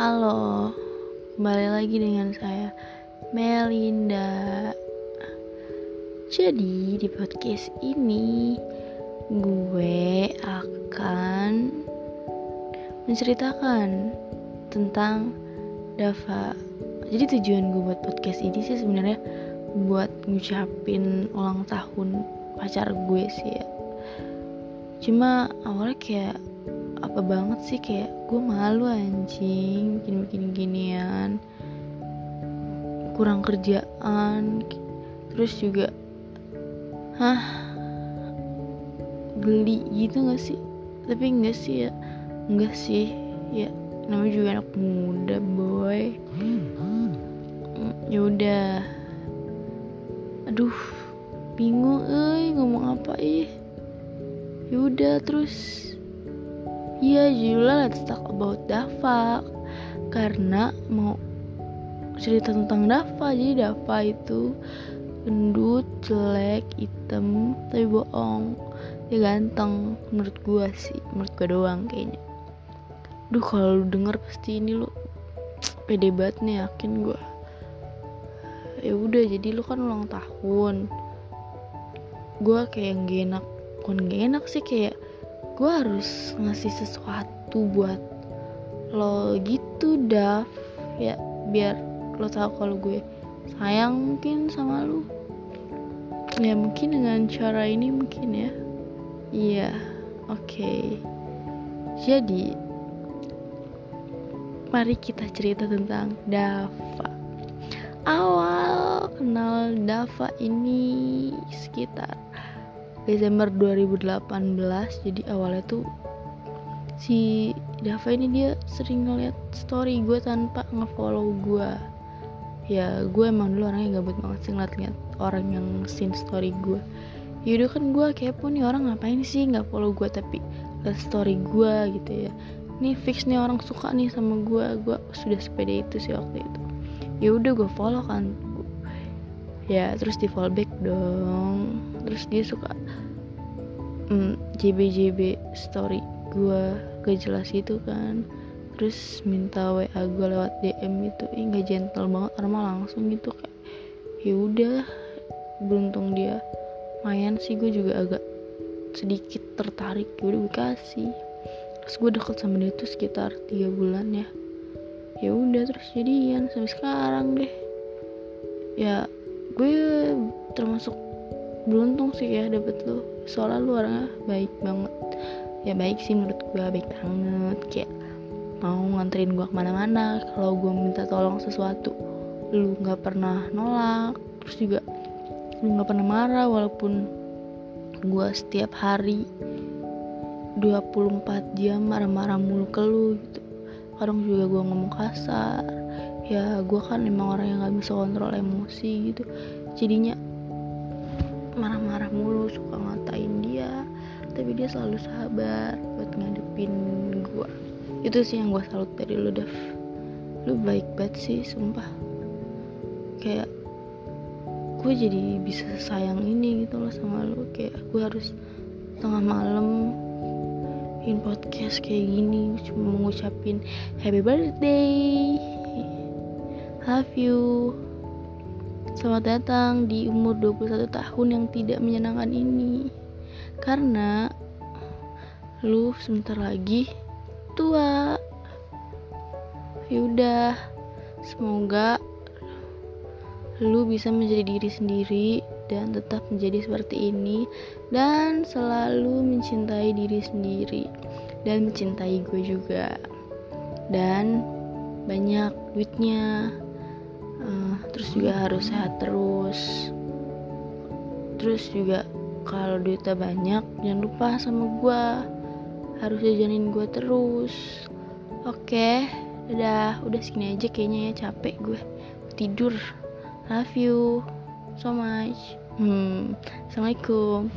Kembali lagi dengan saya Melinda. Jadi di podcast ini Gue akan Menceritakan Tentang Dava. Jadi tujuan gue buat podcast ini sih sebenarnya Buat ngucapin ulang tahun pacar gue sih ya. Cuma awalnya kayak apa banget sih kayak gue malu anjing bikin bikin ginian kurang kerjaan terus juga hah geli gitu gak sih? Tapi enggak sih ya enggak sih ya namanya juga anak muda boy. Ya udah. Aduh bingung eh ngomong apa ih? Yaudah terus Iya judulnya Let's Talk About Dava. Karena mau cerita tentang Dava. Jadi Dava itu gendut, jelek, hitam, tapi bohong. Dia ganteng menurut gua sih. Menurut gua doang kayaknya. Duh kalau lu denger pasti ini lu pede banget nih yakin gua. Ya udah jadi lu kan ulang tahun. Gue kayak gak enak bukan gak enak sih kayak gue harus ngasih sesuatu buat lo gitu Dav. Ya biar lo tahu kalau gue sayang mungkin sama lo ya mungkin dengan cara ini mungkin ya. Iya oke. Okay. jadi mari kita cerita tentang Dava. Awal kenal Dava ini sekitar Desember 2018 jadi awalnya tuh si Dava ini dia sering ngeliat story gue tanpa ngefollow gue. Ya gue emang dulu orangnya gabut banget sih ngeliat-ngeliat orang yang sin story gue. Yaudah kan gue kepo nih orang ngapain sih nggak follow gue tapi liat story gue gitu ya. Nih fix nih orang suka nih sama gue gue sudah sepeda itu sih waktu itu. Ya udah gue follow kan ya terus di follow back dong. Terus dia suka mm, JB story gue gak jelas itu kan. Terus minta WA gue lewat DM itu ih gak gentle banget mah langsung gitu kayak ya udah. Beruntung dia lumayan sih gue juga agak sedikit tertarik ya udah gue kasih terus gue deket sama dia tuh sekitar tiga bulan ya. Ya udah terus jadian sampai sekarang deh. Ya gue termasuk beruntung sih ya dapet lo soalnya lu orangnya baik banget. Ya baik sih menurut gue baik banget. Kayak mau nganterin gue ke mana-mana kalau gue minta tolong sesuatu lu nggak pernah nolak. Terus juga lu nggak pernah marah walaupun gue setiap hari 24 jam marah-marah mulu ke lu gitu. Kadang juga gue ngomong kasar ya gue kan emang orang yang nggak bisa kontrol emosi gitu. Jadinya marah-marah mulu suka ngatain dia. Tapi dia selalu sabar buat ngadepin gue itu sih yang gue salut dari lu Dev. Lu baik banget sih sumpah. Kayak gue jadi bisa sayang ini gitu loh sama lu. Kayak gue harus tengah malam bikin podcast kayak gini cuma mengucapin happy birthday love you. Selamat datang di umur 21 tahun yang tidak menyenangkan ini. Karena Lu sebentar lagi Tua. Yaudah Semoga Lu bisa menjadi diri sendiri Dan tetap menjadi seperti ini Dan selalu mencintai diri sendiri Dan mencintai gue juga. Dan Banyak duitnya uh, terus juga harus sehat terus. Terus juga kalau duitnya banyak jangan lupa sama gue harus jajanin gue terus. Oke okay, udah udah segini aja kayaknya ya capek gue. Tidur. Love you so much. Hmm assalamualaikum